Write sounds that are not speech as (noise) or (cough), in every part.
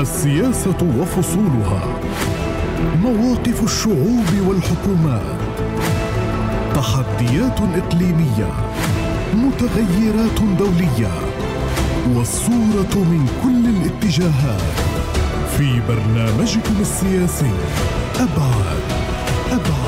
السياسة وفصولها. مواقف الشعوب والحكومات. تحديات إقليمية. متغيرات دولية. والصورة من كل الاتجاهات. في برنامجكم السياسي. أبعاد. أبعاد.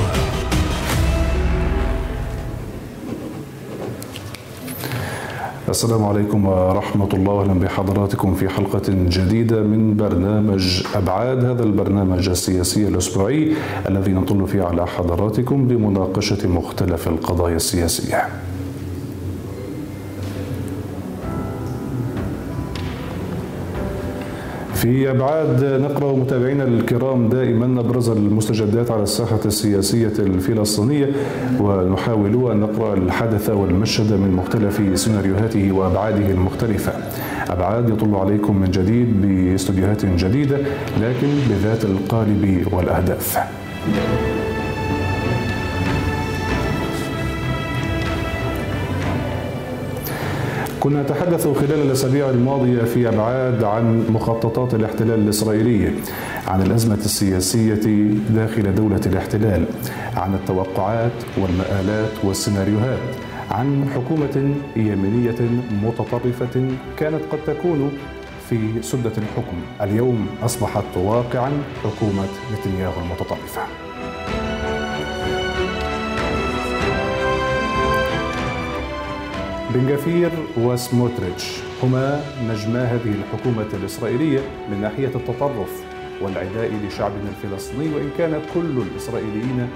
السلام عليكم ورحمة الله. أهلا بحضراتكم في حلقة جديدة من برنامج أبعاد. هذا البرنامج السياسي الأسبوعي الذي نطل فيه على حضراتكم لمناقشة مختلف القضايا السياسية. في أبعاد نقرأ متابعينا الكرام دائما أبرز المستجدات على الساحة السياسية الفلسطينية ونحاول أن نقرأ الحدث والمشهد من مختلف سيناريوهاته وأبعاده المختلفة. أبعاد يطل عليكم من جديد باستديوهات جديدة لكن بذات القالب والأهداف. كنا نتحدث خلال الأسابيع الماضية في أبعاد عن مخططات الاحتلال الإسرائيلي عن الأزمة السياسية داخل دولة الاحتلال عن التوقعات والمآلات والسيناريوهات عن حكومة يمينية متطرفة كانت قد تكون في سدة الحكم. اليوم أصبحت واقعا حكومة نتنياهو المتطرفة. بن غفير وسموتريتش هما نجما هذه الحكومة الإسرائيلية من ناحية التطرف والعداء لشعبنا الفلسطيني وإن كان كل الإسرائيليين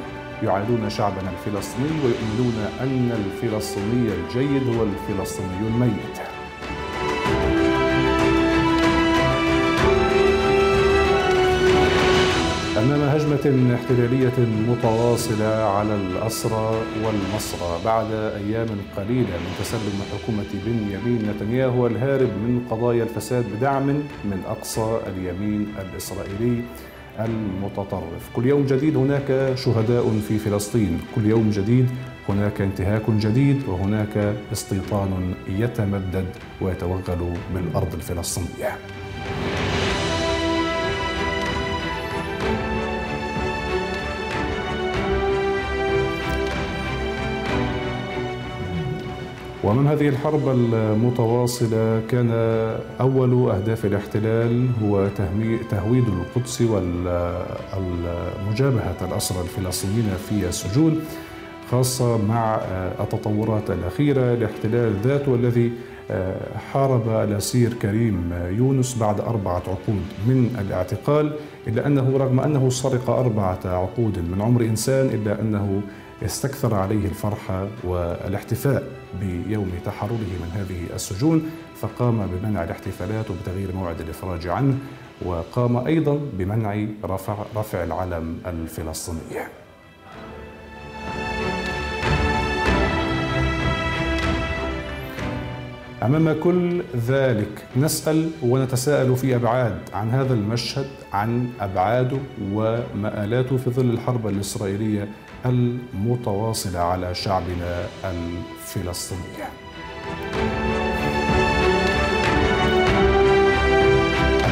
يعادون شعبنا الفلسطيني ويؤمنون أن الفلسطيني الجيد هو الفلسطيني الميت. هجمة احتلالية متواصلة على الأسرى والمصرى بعد أيام قليلة من تسلم حكومة بنيامين نتنياهو الهارب من قضايا الفساد بدعم من أقصى اليمين الإسرائيلي المتطرف. كل يوم جديد هناك شهداء في فلسطين. كل يوم جديد هناك انتهاك جديد وهناك استيطان يتمدد ويتوغل بالأرض الفلسطينية ومن هذه الحرب المتواصلة كان أول أهداف الاحتلال هو تهويد القدس والمجابهة الأسرى الفلسطينيين في السجون خاصة مع التطورات الأخيرة. الاحتلال ذاته الذي حارب الأسير كريم يونس بعد أربعة عقود من الاعتقال إلا أنه رغم أنه سرق أربعة عقود من عمر إنسان إلا أنه استكثر عليه الفرح والإحتفاء. بيوم تحرره من هذه السجون فقام بمنع الاحتفالات وبتغيير موعد الإفراج عنه وقام أيضا بمنع رفع رفع العلم الفلسطيني. أمام كل ذلك نسأل ونتساءل في أبعاد عن هذا المشهد عن أبعاده ومآلاته في ظل الحرب الإسرائيلية المتواصله على شعبنا الفلسطيني.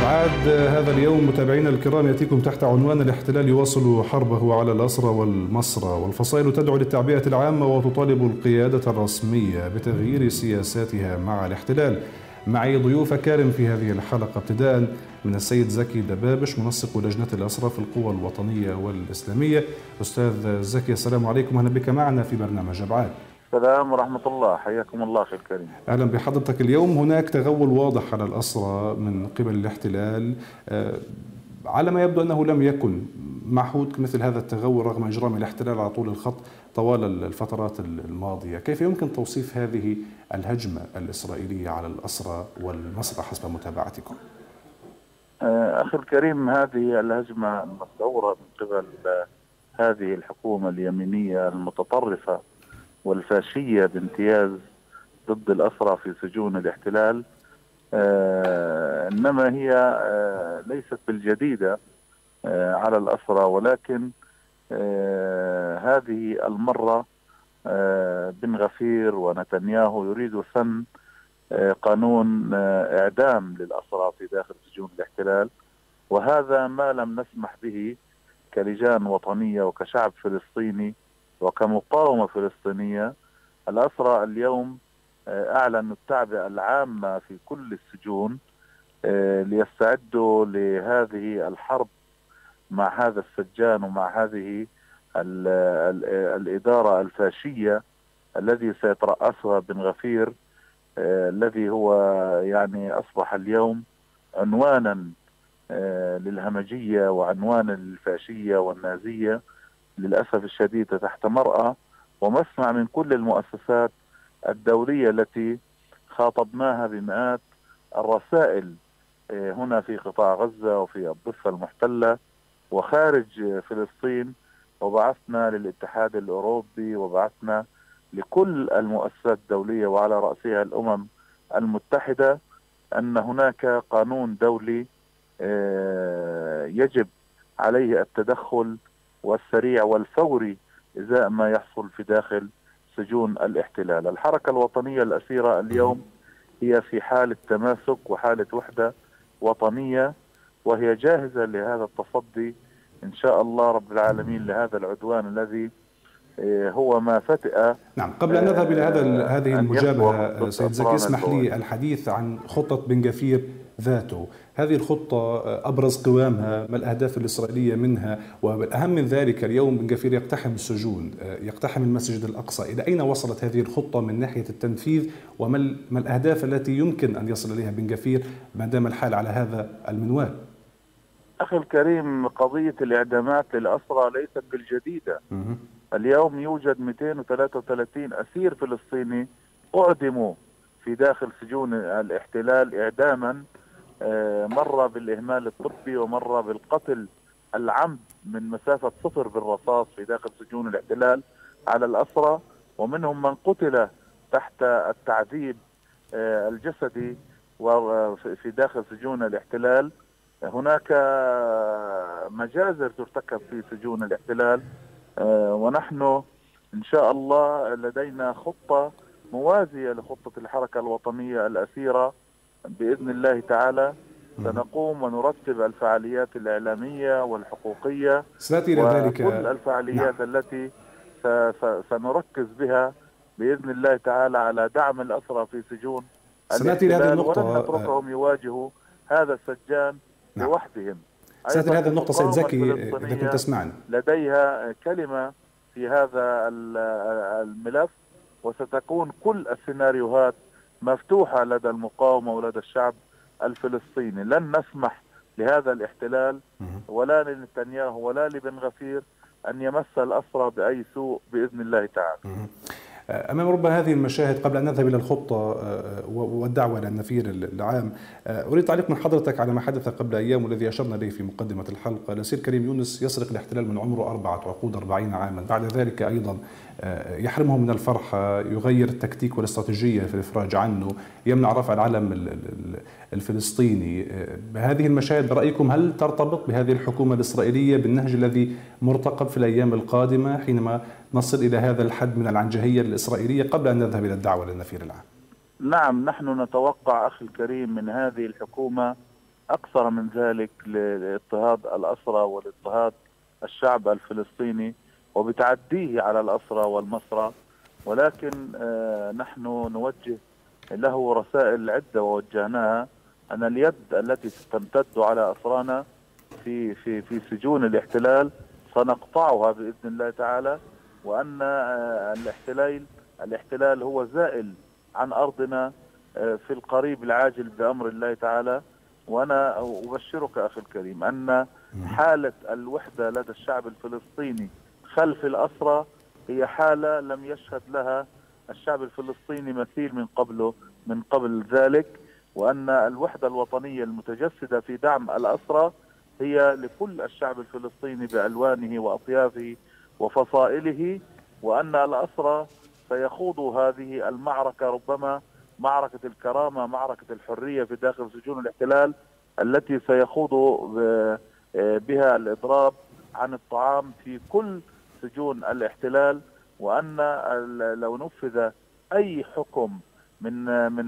أبعاد هذا اليوم متابعينا الكرام يأتيكم تحت عنوان الاحتلال يواصل حربه على الأسرى والمصرى والفصائل تدعو للتعبئة العامة وتطالب القيادة الرسمية بتغيير سياساتها مع الاحتلال معي ضيوف كارم في هذه الحلقة ابتداء من السيد زكي دبابش منسق لجنة الأسرى في القوى الوطنية والإسلامية. أستاذ زكي السلام عليكم. أهلا بك معنا في برنامج أبعاد. السلام ورحمة الله. حياكم الله أخي الكريم أهلا بحضرتك اليوم. هناك تغول واضح على الأسرى من قبل الاحتلال. على ما يبدو أنه لم يكن معهود مثل هذا التغول رغم إجرام الاحتلال على طول الخط طوال الفترات الماضية. كيف يمكن توصيف هذه الهجمة الإسرائيلية على الأسرى والمسرى حسب متابعتكم؟ أخي الكريم هذه الهجمة المستورة من قبل هذه الحكومة اليمينية المتطرفة والفاشية بامتياز ضد الأسرى في سجون الاحتلال. آه إنما هي آه ليست بالجديدة آه على الأسرى ولكن هذه المرة بن غفير ونتنياهو يريد سن قانون إعدام للأسرى في داخل سجون الاحتلال. وهذا ما لم نسمح به كلجان وطنية وكشعب فلسطيني وكمقاومة فلسطينية. الأسرى اليوم آه، أعلنوا التعبئة العامة في كل السجون آه، ليستعدوا لهذه الحرب مع هذا السجان ومع هذه ال ال الإدارة الفاشية الذي سيترأسها بن غفير. آه، الذي هو يعني أصبح اليوم عنوانا للهمجية وعنوانا للفاشية والنازية للأسف الشديد تحت مرأة ومسمع من كل المؤسسات الدولية التي خاطبناها بمئات الرسائل آه، هنا في قطاع غزة وفي الضفة المحتلة وخارج فلسطين وبعثنا للاتحاد الأوروبي وبعثنا لكل المؤسسات الدولية وعلى رأسها الأمم المتحدة أن هناك قانون دولي آه، يجب عليه التدخل والسريع والفوري إزاء ما يحصل في داخل سجون الاحتلال. الحركة الوطنية الأسيرة اليوم هي في حالة تماسك وحالة وحدة وطنية وهي جاهزة لهذا التصدي إن شاء الله رب العالمين لهذا العدوان الذي هو ما فتئ نعم قبل أن نذهب إلى هذا هذه المجابهة سيد زكي اسمح لي الحديث عن خطة بن غفير ذاته. هذه الخطة آه، أبرز قوامها ما الأهداف الإسرائيلية منها؟ والأهم من ذلك اليوم بن غفير يقتحم السجون آه، يقتحم المسجد الأقصى. إلى أين وصلت هذه الخطة من ناحية التنفيذ؟ وما الأهداف التي يمكن أن يصل إليها بن غفير ما دام الحال على هذا المنوال؟ أخي الكريم قضية الإعدامات للأسرى ليست بالجديدة. اليوم يوجد 233 أسير فلسطيني أعدموا في داخل سجون الاحتلال إعداما آه، مرة بالإهمال الطبي ومرة بالقتل العمد من مسافة صفر بالرصاص في داخل سجون الاحتلال على الأسرى ومنهم من قتل تحت التعذيب آه، الجسدي وفي داخل سجون الاحتلال. هناك مجازر ترتكب في سجون الاحتلال. ونحن إن شاء الله لدينا خطة موازية لخطة الحركة الوطنية الاسيره بإذن الله تعالى سنقوم ونرتب الفعاليات الإعلامية والحقوقية سنأتي إلى ذلك. كل الفعاليات نعم. التي سنركز بها بإذن الله تعالى على دعم الأسرى في سجون سنأتي إلى هذه النقطة. ولن نتركهم يواجهوا هذا السجان نعم. لوحدهم. سناتي هذه النقطة سيد زكي إذا كنت تسمعني. لديها كلمة في هذا الملف وستكون كل السيناريوهات مفتوحة لدى المقاومة ولدى الشعب الفلسطيني. لن نسمح لهذا الاحتلال ولا لنتنياهو ولا لبن غفير أن يمس الأسرى بأي سوء بإذن الله تعالى. امام ربما هذه المشاهد قبل أن نذهب إلى الخطة آه، والدعوة إلى النفير العام آه، أريد تعليق من حضرتك على ما حدث قبل أيام والذي أشرنا إليه في مقدمة الحلقة. الاسير كريم يونس يسرق الاحتلال من عمره أربعة عقود 40 عاما. بعد ذلك أيضا آه، يحرمهم من الفرحة يغير التكتيك والاستراتيجية في الإفراج عنه يمنع رفع العلم الفلسطيني. بهذه المشاهد برأيكم هل ترتبط بهذه الحكومة الإسرائيلية بالنهج الذي مرتقب في الأيام القادمة حينما نصل إلى هذا الحد من العنجهية الإسرائيلية قبل أن نذهب إلى الدعوة للنفير العام؟ نعم نحن نتوقع أخي الكريم من هذه الحكومة أكثر من ذلك لاضطهاد الأسرى والاضطهاد الشعب الفلسطيني. وبتعديه على الأسرى والمسرى ولكن آه، نحن نوجه له رسائل عدة ووجهناها. أن اليد التي تمتد على أسرانا في في في سجون الاحتلال سنقطعها بإذن الله تعالى وأن آه، الاحتلال الاحتلال هو زائل عن أرضنا آه، في القريب العاجل بأمر الله تعالى. وأنا أبشرك أخي الكريم أن حالة الوحدة لدى الشعب الفلسطيني خلف الأسرى هي حالة لم يشهد لها الشعب الفلسطيني مثيل من قبله من قبل ذلك وأن الوحدة الوطنية المتجسدة في دعم الأسرى هي لكل الشعب الفلسطيني بألوانه وأطيافه وفصائله وأن الأسرى سيخوضوا هذه المعركة ربما معركة الكرامة معركة الحرية في داخل سجون الاحتلال التي سيخوضوا بها الإضراب عن الطعام في كل سجون الاحتلال وأن لو نفذ أي حكم من من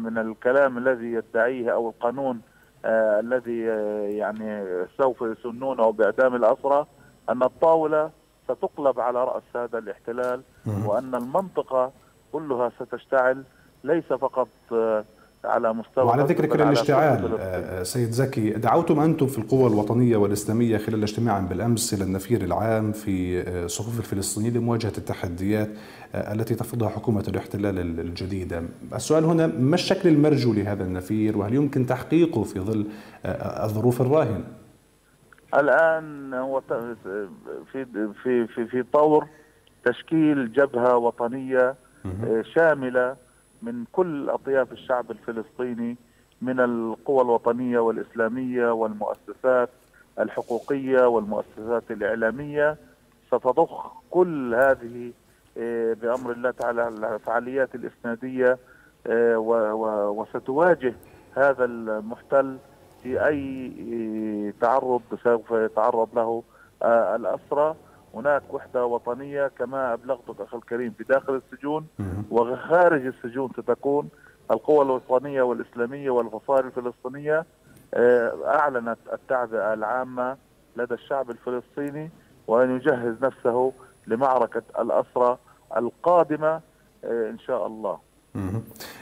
من الكلام الذي يدعيه أو القانون آه الذي آه يعني سوف يسنونه بإعدام الأسرى أن الطاولة ستقلب على رأس هذا الاحتلال وأن المنطقة كلها ستشتعل ليس فقط آه على مستوى وعلى ذكرك للاشتعال آه، سيد زكي دعوتم أنتم في القوى الوطنية والإسلامية خلال اجتماع بالأمس إلى النفير العام في آه، صفوف الفلسطينيين لمواجهة التحديات آه، التي تفرضها حكومة الاحتلال الجديده. السؤال هنا ما الشكل المرجو لهذا النفير وهل يمكن تحقيقه في ظل الظروف الراهنة؟ الآن هو في في في في طور تشكيل جبهة وطنية شاملة من كل أطياف الشعب الفلسطيني من القوى الوطنية والإسلامية والمؤسسات الحقوقية والمؤسسات الإعلامية ستضخ كل هذه آه، بأمر الله تعالى الفعاليات الإسنادية آه، وستواجه هذا المحتل في أي آه، تعرض سوف يتعرض له الأسرى. هناك وحدة وطنية كما أبلغتك أخي الكريم في داخل السجون وخارج السجون ستكون القوى الوطنية والإسلامية والفصائل الفلسطينية. آه، أعلنت التعبئة العامة لدى الشعب الفلسطيني وأن يجهز نفسه لمعركة الأسرى القادمة آه، إن شاء الله.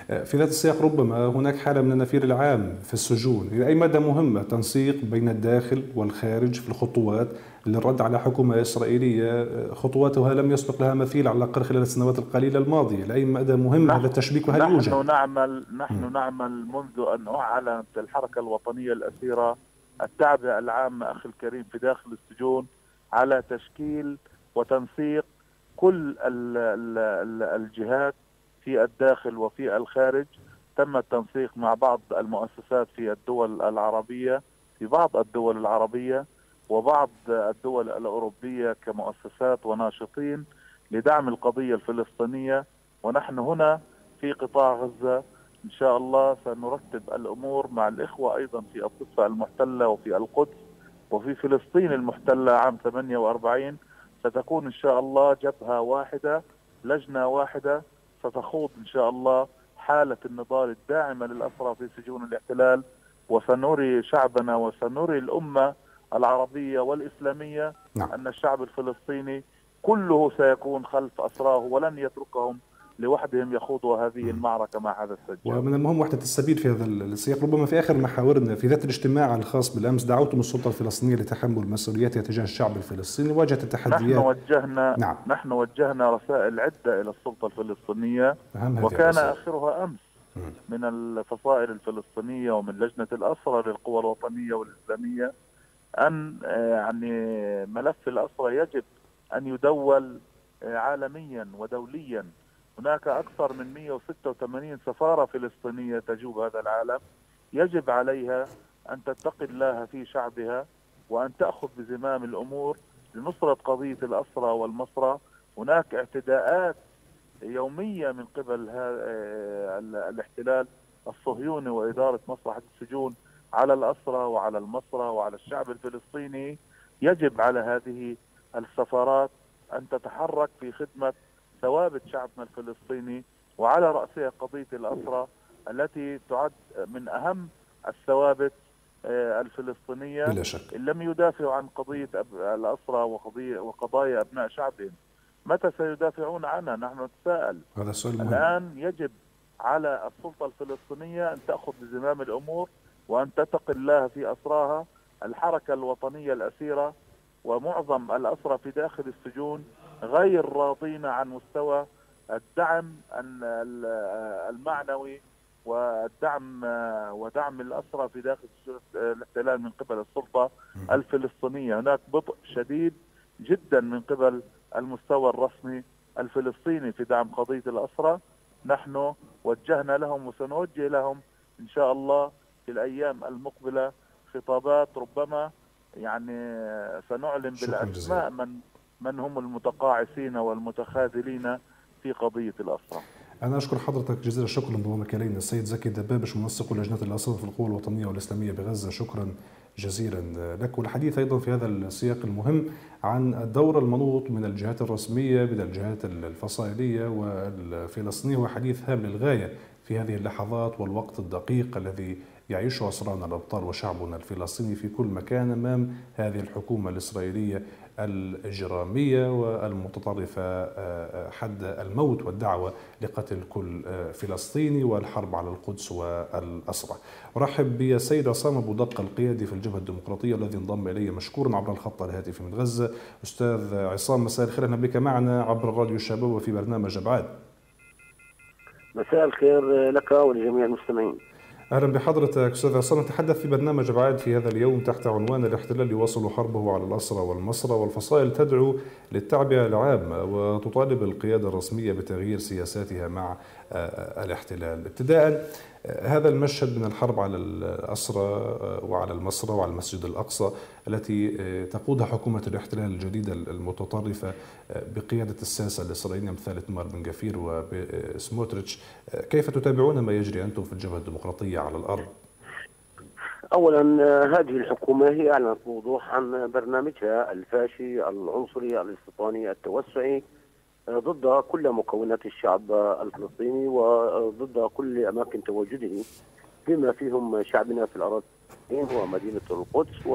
في ذات السياق ربما هناك حالة من النفير العام في السجون إلى أي مدى مهمة تنسيق بين الداخل والخارج في الخطوات للرد على حكومة إسرائيلية خطواتها لم يسبق لها مثيل على الأقل خلال السنوات القليلة الماضية لأي مدى مهم هذا التشبيك وهل نحن يوجد؟ نحن نعمل نحن م. نعمل منذ أن أعلنت الحركة الوطنية الأسيرة التعبئة العامة أخي الكريم في داخل السجون على تشكيل وتنسيق كل الجهات في الداخل وفي الخارج تم التنسيق مع بعض المؤسسات في الدول العربية في بعض الدول العربية وبعض الدول الأوروبية كمؤسسات وناشطين لدعم القضية الفلسطينية. ونحن هنا في قطاع غزة إن شاء الله سنرتب الأمور مع الإخوة أيضا في الضفة المحتلة وفي القدس وفي فلسطين المحتلة عام 48 ستكون إن شاء الله جبهة واحدة لجنة واحدة ستخوض إن شاء الله حالة النضال الداعمة للأسرى في سجون الاحتلال وسنري شعبنا وسنري الأمة العربية والإسلامية نعم. أن الشعب الفلسطيني كله سيكون خلف أسراه ولن يتركهم لوحدهم يخوضوا هذه المعركة مع هذا السجان ومن المهم وحدة السبيل في هذا السياق. ربما في آخر محاورنا في ذات الاجتماع الخاص بالأمس دعوتم السلطة الفلسطينية لتحمل مسؤولياتها تجاه الشعب الفلسطيني. واجهت التحديات. نحن وجهنا نعم. نحن وجهنا رسائل عدة إلى السلطة الفلسطينية وكان آخرها أمس من الفصائل الفلسطينية ومن لجنة الأسرى للقوى الوطنية والإسلامية أن آه، يعني ملف الأسرى يجب أن يدول آه، عالميا ودوليا هناك أكثر من 186 سفارة فلسطينية تجوب هذا العالم. يجب عليها أن تتقي الله في شعبها وأن تأخذ بزمام الأمور لنصرة قضية الأسرى والمصرى. هناك اعتداءات يومية من قبل آه، الاحتلال الصهيوني وإدارة مصلحة السجون على الأسرى وعلى المصرى وعلى الشعب الفلسطيني. يجب على هذه السفارات أن تتحرك في خدمة ثوابت شعبنا الفلسطيني وعلى رأسها قضية الأسرى التي تعد من أهم الثوابت آه، الفلسطينية بلا شك. إن لم يدافعوا عن قضية الأسرى وقضية وقضايا أبناء شعبهم متى سيدافعون عنها نحن نتساءل هذا السؤال مهم. الآن يجب على السلطة الفلسطينية أن تأخذ بزمام الأمور وأن تتقي الله في أسراها الحركة الوطنية الأسيرة ومعظم الأسرى في داخل السجون غير راضين عن مستوى الدعم المعنوي والدعم ودعم الأسرى في داخل الاحتلال من قبل السلطة الفلسطينية. هناك بطء شديد جدا من قبل المستوى الرسمي الفلسطيني في دعم قضية الأسرى نحن وجهنا لهم وسنوجه لهم إن شاء الله في الأيام المقبلة خطابات ربما يعني سنعلن بالأسماء من من هم المتقاعسين والمتخاذلين في قضية الأسرى أنا أشكر حضرتك جزيل الشكر لانضمامك إلينا. السيد زكي دبابش منسق لجنة الأسرى في القوى الوطنية والإسلامية بغزة. شكرا جزيلا لك. والحديث أيضا في هذا السياق المهم عن الدور المنوط من الجهات الرسمية من الجهات الفصائلية والفلسطينية. وحديث هام للغاية في هذه اللحظات والوقت الدقيق الذي يعيش أسرانا الأبطال وشعبنا الفلسطيني في كل مكان أمام هذه الحكومة الإسرائيلية. الإجرامية والمتطرفة آه، حد الموت والدعوة لقتل كل آه، فلسطيني والحرب على القدس والأسرى أرحب بالسيد عصام أبو دق القيادي في الجبهة الديمقراطية الذي انضم إلي مشكورا عبر الخط الهاتفي من غزة. أستاذ عصام مساء الخير. أهلا بك معنا عبر الراديو الشباب وفي برنامج أبعاد. مساء الخير لك ولجميع المستمعين. أهلا بحضرتك. أستاذ عصام نتحدث في برنامج بعاد في هذا اليوم تحت عنوان الاحتلال يواصل حربه على الأسرى والمسرى والفصائل تدعو للتعبئة العامة وتطالب القيادة الرسمية بتغيير سياساتها مع الاحتلال. ابتداء هذا المشهد من الحرب على الأسرى وعلى المسرى وعلى المسجد الأقصى التي تقودها حكومة الاحتلال الجديدة المتطرفة بقيادة الساسة الإسرائيلية أمثال إتمار بن جفير وسموتريتش كيف تتابعون ما يجري أنتم في الجبهة الديمقراطية على الأرض؟ اولا هذه الحكومة هي أعلنت بوضوح عن برنامجها الفاشي العنصري الاستيطاني التوسعي ضد كل مكونات الشعب الفلسطيني وضد كل أماكن تواجده بما فيهم شعبنا في الاراضي ومدينة القدس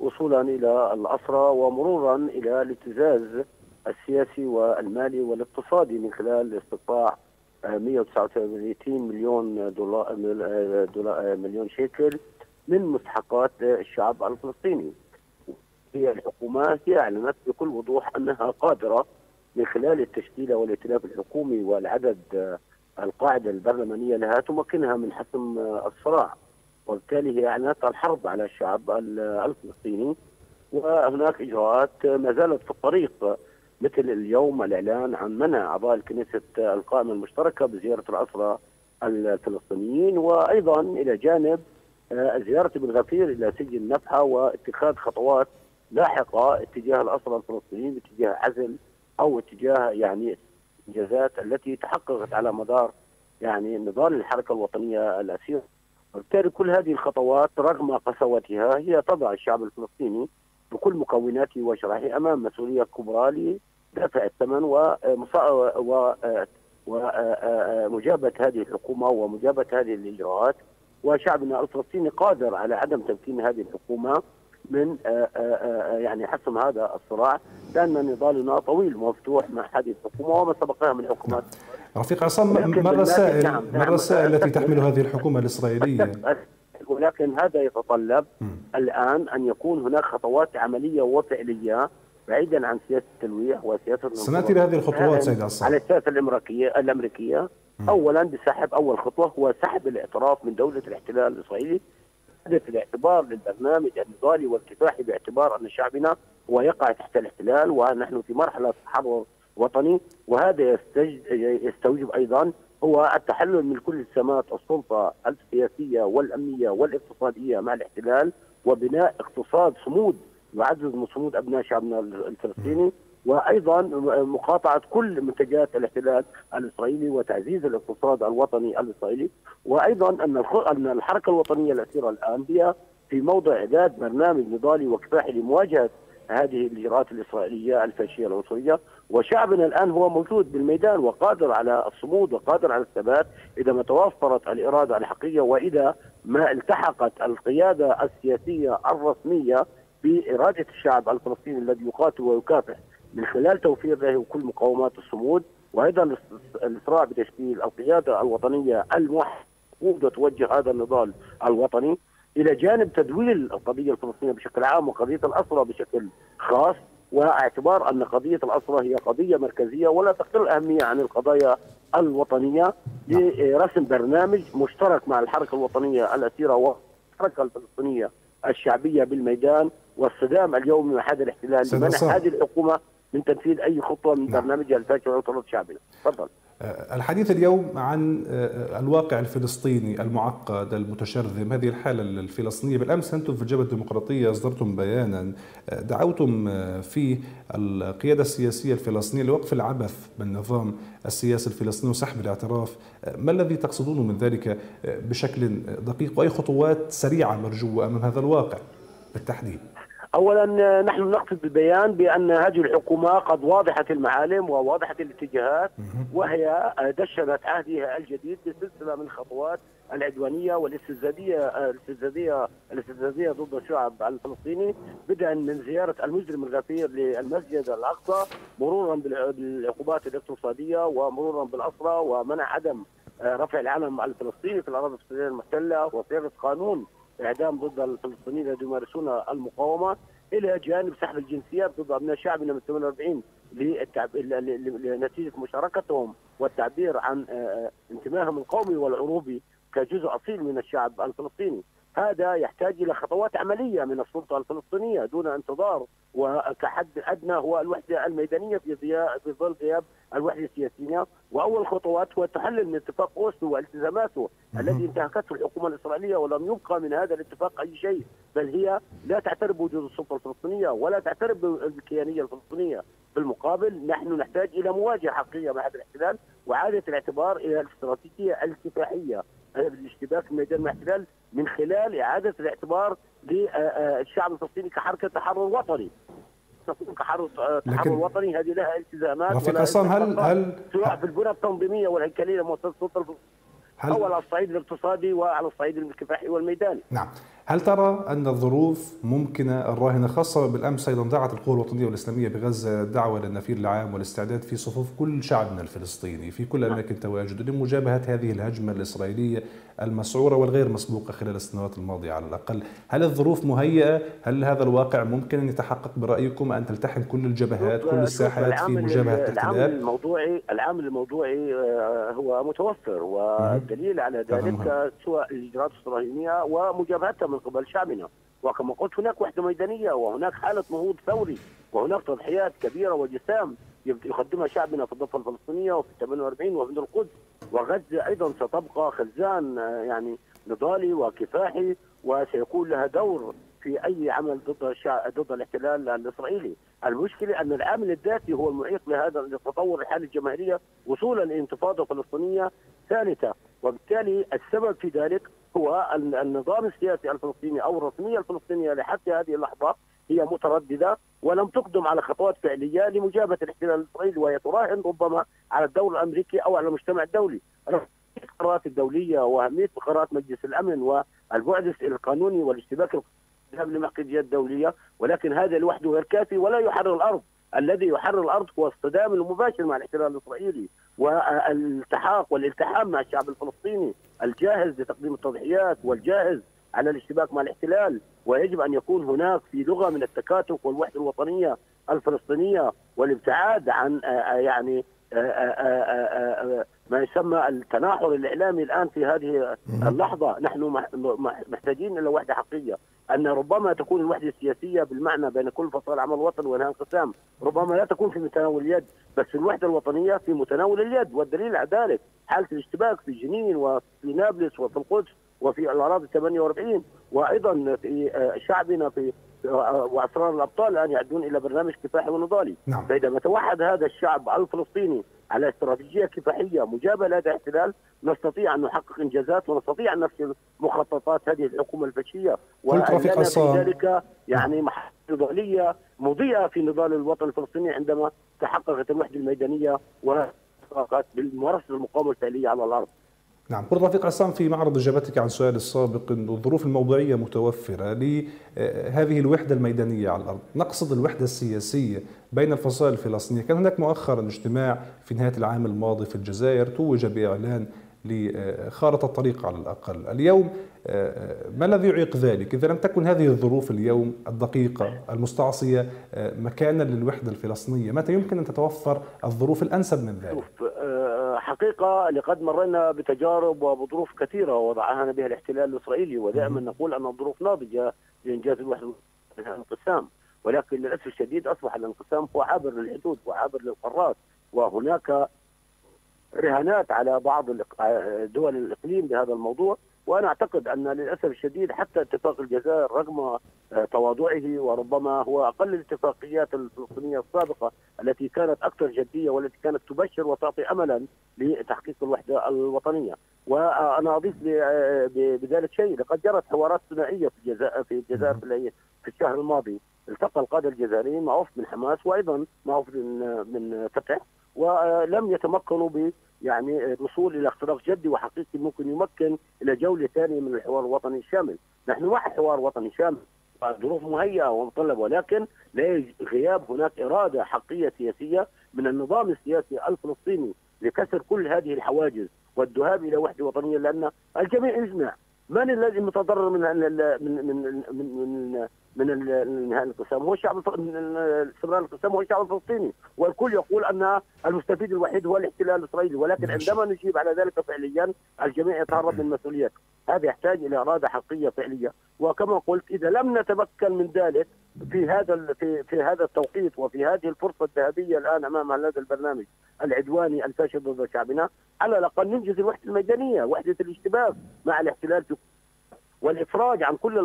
ووصولا إلى الأسرى ومرورا إلى الابتزاز السياسي والمالي والاقتصادي من خلال استقطاع 139 مليون دولار, دولار مليون شيكل من مستحقات الشعب الفلسطيني. هي الحكومة هي أعلنت بكل وضوح أنها قادرة من خلال التشكيلة والائتلاف الحكومي والعدد القاعدة البرلمانية لها تمكنها من حسم الصراع. وبالتالي هي أعلنت الحرب على الشعب الفلسطيني. وهناك إجراءات ما زالت في الطريق مثل اليوم الإعلان عن منع أعضاء الكنيسة القائمة المشتركة بزيارة الاسرى الفلسطينيين. وأيضا إلى جانب زيارة ابن غفير إلى سجن نفحه واتخاذ خطوات لاحقة اتجاه الاسرى الفلسطينيين باتجاه عزل أو اتجاه يعني الانجازات التي تحققت على مدار يعني نضال الحركة الوطنية الأسيرة. وبالتالي كل هذه الخطوات رغم قسوتها هي تضع الشعب الفلسطيني بكل مكوناته وشرائحه أمام مسؤولية كبرى لدفع الثمن ومجابه هذه الحكومة ومجابة هذه الإجراءات. وشعبنا الفلسطيني قادر على عدم تمكين هذه الحكومة من يعني حسم هذا الصراع. لأن نضالنا طويل ومفتوح مع هذه الحكومة وما سبقها من حكومات رفيق عصام ما الرسائل نعم ما الرسائل التي تحمل هذه الحكومة الإسرائيلية؟ ولكن هذا يتطلب م. الآن أن يكون هناك خطوات عملية وفعلية بعيدا عن سياسة التلويح وسياسة سنأتي لهذه الخطوات سيد عصام على السياسة الامريكيه الأمريكية. اولا بسحب أول خطوة هو سحب الاعتراف من دولة الاحتلال الإسرائيلي في الاعتبار للبرنامج النضالي والكفاحي باعتبار أن شعبنا هو يقع تحت الاحتلال ونحن في مرحلة تحرر وطني وهذا يستوجب أيضا هو التحلل من كل سمات السلطة السياسية والأمنية والاقتصادية مع الاحتلال وبناء اقتصاد صمود يعزز من صمود أبناء شعبنا الفلسطيني. وأيضا مقاطعة كل منتجات الاحتلال الإسرائيلي وتعزيز الاقتصاد الوطني الإسرائيلي وأيضا أن أن الحركة الوطنية الاسيره الآن هي في موضع إعداد برنامج نضالي وكفاحي لمواجهة هذه الاجراءات الإسرائيلية الفاشية العنصرية. وشعبنا الآن هو موجود بالميدان وقادر على الصمود وقادر على الثبات إذا ما توفرت الإرادة الحقيقية وإذا ما التحقت القيادة السياسية الرسمية بإرادة الشعب الفلسطيني الذي يقاتل ويكافح. من خلال توفير له كل مقومات الصمود وأيضا الإسراع بتشكيل القيادة الوطنية الموحدة وتوجه هذا النضال الوطني إلى جانب تدويل القضية الفلسطينية بشكل عام وقضية الأسرى بشكل خاص واعتبار أن قضية الأسرى هي قضية مركزية ولا تقل أهمية عن القضايا الوطنية لرسم برنامج مشترك مع الحركة الوطنية الأسيرة والحركة الفلسطينية الشعبية بالميدان والصدام اليومي مع هذا الاحتلال لمنع هذه الحكومة من تنفيذ أي خطوة من نعم. الفاشل وعطلات شعبنا تفضل. الحديث اليوم عن الواقع الفلسطيني المعقد المتشرذم. هذه الحالة الفلسطينية بالأمس أنتم في الجبهة الديمقراطية أصدرتم بيانا. دعوتم فيه القيادة السياسية الفلسطينية لوقف العبث بالنظام السياسي الفلسطيني وسحب الاعتراف. ما الذي تقصدونه من ذلك بشكل دقيق؟ وأي خطوات سريعة مرجوة أمام هذا الواقع بالتحديد؟ اولا نحن نقصد بالبيان بأن هذه الحكومة قد واضحه المعالم وواضحه الاتجاهات وهي دشنت عهدها الجديد بسلسلة من الخطوات العدوانية والاستفزازيه الاستفزازيه الاستفزازيه ضد الشعب الفلسطيني بدءا من زيارة المجرم الغفير للمسجد الأقصى مرورا بالعقوبات الاقتصادية ومرورا بالأسرى ومنع عدم رفع العلم الفلسطيني في الأراضي الفلسطينية المحتلة وصياغة قانون اعدام ضد الفلسطينيين الذين يمارسون المقاومه إلى جانب سحب الجنسيات ضد أبناء شعبنا من 48 لنتيجة مشاركتهم والتعبير عن انتمائهم القومي والعروبي كجزء أصيل من الشعب الفلسطيني. هذا يحتاج إلى خطوات عملية من السلطة الفلسطينية دون انتظار وكحد أدنى هو الوحدة الميدانية في في ظل غياب الوحدة السياسية. وأول خطوات هو التحلل من اتفاق أوسلو والتزاماته الذي انتهكته الحكومة الإسرائيلية ولم يبقى من هذا الاتفاق أي شيء بل هي لا تعترف بوجود السلطة الفلسطينية ولا تعترف بالكيانية الفلسطينية. بالمقابل نحن نحتاج إلى مواجهة حقيقية مع هذا الاحتلال وإعادة الاعتبار إلى الاستراتيجية الكفاحيه بالاشتباك في ميدان الاحتلال من خلال إعادة الاعتبار للشعب الفلسطيني كحركة تحرر وطني تكون كحرر تحرر وطني هذه لها التزامات رفيق عصام هل هل سواء في البنى التنظيمية والهيكلية لمؤسسه السلطة هل أو على الصعيد الاقتصادي وعلى الصعيد الكفاحي والميداني. نعم، هل ترى أن الظروف ممكنة؟ الراهنة خاصة بالأمس أيضا دعت القوى الوطنية والإسلامية بغزة دعوة للنفير العام والاستعداد في صفوف كل شعبنا الفلسطيني في كل أماكن تواجده لمجابهة هذه الهجمة الإسرائيلية المسعورة والغير مسبوقة خلال السنوات الماضية على الأقل، هل الظروف مهيئة؟ هل هذا الواقع ممكن أن يتحقق برأيكم؟ أن تلتحم كل الجبهات كل الساحات في مجابهة الاحتلال؟ العامل الموضوعي العامل الموضوعي هو متوفر والدليل على ذلك سواء الإجراءات الصهيونيه ومجابهتها من قبل شعبنا. وكما قلت هناك وحدة ميدانية وهناك حالة نهوض ثوري وهناك تضحيات كبيرة وجسام يقدمها شعبنا في الضفة الفلسطينية وفي 48 وفي القدس. وغزة أيضا ستبقى خزان يعني نضالي وكفاحي وسيكون لها دور في أي عمل ضد. ضد الاحتلال الإسرائيلي، المشكلة أن العامل الذاتي هو المعيق لهذا التطور الحاله الجماهيرية وصولا لانتفاضه فلسطينيه ثالثة، وبالتالي السبب في ذلك هو النظام السياسي الفلسطيني أو الرسميه الفلسطينيه لحتى هذه اللحظه هي مترددة ولم تقدم على خطوات فعلية لمجابهه الاحتلال الإسرائيلي وهي تراهن ربما على الدور الأمريكي أو على المجتمع الدولي. القرارات الدولية واهميه قرارات مجلس الأمن والبعد القانوني والاشتباك الذهاب لمحكمة الدولية ولكن هذا لوحده غير كافي ولا يحرر الأرض الذي يحرر الأرض هو الصدام المباشر مع الاحتلال الإسرائيلي والالتحاق والالتحام مع الشعب الفلسطيني الجاهز لتقديم التضحيات والجاهز على الاشتباك مع الاحتلال ويجب أن يكون هناك في لغة من التكاتف والوحدة الوطنية الفلسطينية والابتعاد عن يعني ما يسمى التناحر الإعلامي الآن في هذه اللحظة. نحن محتاجين إلى وحدة حقيقية. أن ربما تكون الوحدة السياسية بالمعنى بين كل فصائل عمل الوطن وانها انقسام. ربما لا تكون في متناول اليد بس الوحدة الوطنية في متناول اليد والدليل على ذلك حالة الاشتباك في جنين وفي نابلس وفي القدس وفي الأراضي 48 وأيضا في شعبنا في وأسرار الأبطال الآن يعدون إلى برنامج كفاحي ونضالي نعم. فإذا توحد هذا الشعب الفلسطيني على استراتيجية كفاحية مجابة لهذا الاحتلال نستطيع أن نحقق إنجازات ونستطيع أن نفذ مخططات هذه الحكومة الفاشية ولنا في ذلك يعني محطه نضالية مضيئة في نضال الوطن الفلسطيني عندما تحققت الوحدة الميدانية بممارسه المقاومة الفعلية على الأرض. نعم. كنت رفيق عصام في معرض إجابتك عن سؤال السابق أن الظروف الموضوعية متوفرة لهذه الوحدة الميدانية على الأرض. نقصد الوحدة السياسية بين الفصائل الفلسطينية. كان هناك مؤخرا اجتماع في نهاية العام الماضي في الجزائر توج بإعلان لخارطة الطريق على الأقل. اليوم ما الذي يعيق ذلك؟ إذا لم تكن هذه الظروف اليوم الدقيقة المستعصية مكانا للوحدة الفلسطينية متى يمكن أن تتوفر الظروف الأنسب من ذلك؟ حقيقة لقد مرينا بتجارب وبظروف كثيرة وضعها بها الاحتلال الإسرائيلي ودائما نقول أن الظروف ناضجة لإنجاز الوحدة الانقسام. ولكن للأسف الشديد أصبح الانقسام هو عابر للحدود وعابر للقارات وهناك رهانات على بعض دول الإقليم بهذا الموضوع. وأنا أعتقد أن للأسف الشديد حتى اتفاق الجزائر رغم تواضعه وربما هو أقل الاتفاقيات الفلسطينية السابقة التي كانت أكثر جدية والتي كانت تبشر وتعطي املا لتحقيق الوحدة الوطنية. وأنا أضيف بذلك شيء. لقد جرت حوارات ثنائية في الجزائر في الجزائر في الشهر الماضي. التقى القادة الجزائريين مع وفد من حماس وأيضا مع وفد من من فتح ولم يتمكنوا يعني الوصول إلى اختراق جدي وحقيقي ممكن يمكن إلى جولة ثانية من الحوار الوطني الشامل، نحن مع حوار وطني شامل. ظروف مهيئة ومطلبه ولكن لا غياب. هناك إرادة حقيقية سياسية من النظام السياسي الفلسطيني لكسر كل هذه الحواجز والذهاب إلى وحدة وطنية لأن الجميع يجمع. من الذي متضرر من من من من من من هذا الانقسام هو الشعب استمرار الانقسام هو الشعب الفلسطيني والكل يقول أن المستفيد الوحيد هو الاحتلال الإسرائيلي ولكن عندما نجيب على ذلك فعليا الجميع يتهرب من المسؤوليات هذا يحتاج إلى إرادة حقيقية فعلية. وكما قلت إذا لم نتمكن من ذلك في هذا في في هذا التوقيت وفي هذه الفرصة الذهبية الآن أمام هذا البرنامج العدواني الفاشل ضد شعبنا على الأقل ننجز الوحدة الميدانية وحدة الاشتباك مع الاحتلال في والإفراج عن كل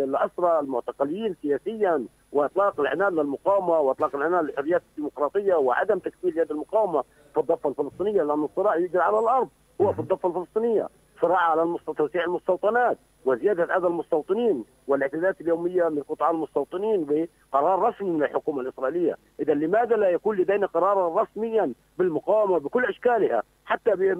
الاسرى المعتقلين سياسيا وإطلاق العنان للمقاومة وإطلاق العنان للحريات الديمقراطية وعدم تكفير يد المقاومة في الضفة الفلسطينية لأن الصراع يجري على الأرض هو في الضفة الفلسطينية صراع على توسيع المستوطنات. وزيادة اذى المستوطنين والاعتداءات اليومية من قطاع المستوطنين بقرار رسمي من الحكومة الإسرائيلية، إذا لماذا لا يكون لدينا قرارا رسميا بالمقاومة بكل أشكالها حتى في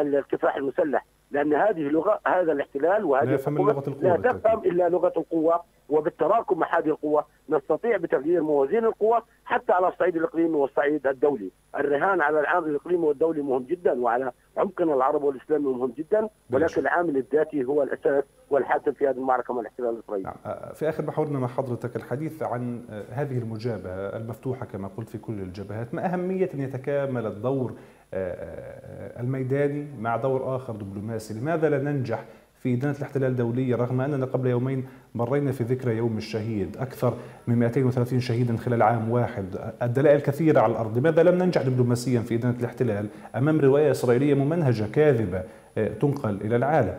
الكفاح المسلح؟ لأن هذه لغه هذا الاحتلال وهذه لا يفهم لغة القوة لا تفهم إلا لغة القوة وبالتراكم مع هذه القوة نستطيع بتغيير موازين القوى حتى على الصعيد الإقليمي والصعيد الدولي. الرهان على العامل الإقليمي والدولي مهم جدا وعلى عمقنا العربي والإسلامي مهم جدا ولكن العامل الذاتي هو الأساس والحاسم في هذه المعركة مع الاحتلال الإسرائيلي. نعم. آه، في آخر محورنا مع حضرتك الحديث عن آه، هذه المجابهة المفتوحة كما قلت في كل الجبهات. ما أهمية أن يتكامل الدور آه، الميداني مع دور آخر دبلوماسي؟ لماذا لا ننجح في إدانة الاحتلال الدولية رغم أننا قبل يومين مرينا في ذكرى يوم الشهيد؟ أكثر من 230 شهيدا خلال عام واحد. الدلائل كثيرة على الأرض. لماذا لم ننجح دبلوماسيا في إدانة الاحتلال أمام رواية إسرائيلية ممنهجة كاذبة تنقل إلى العالم.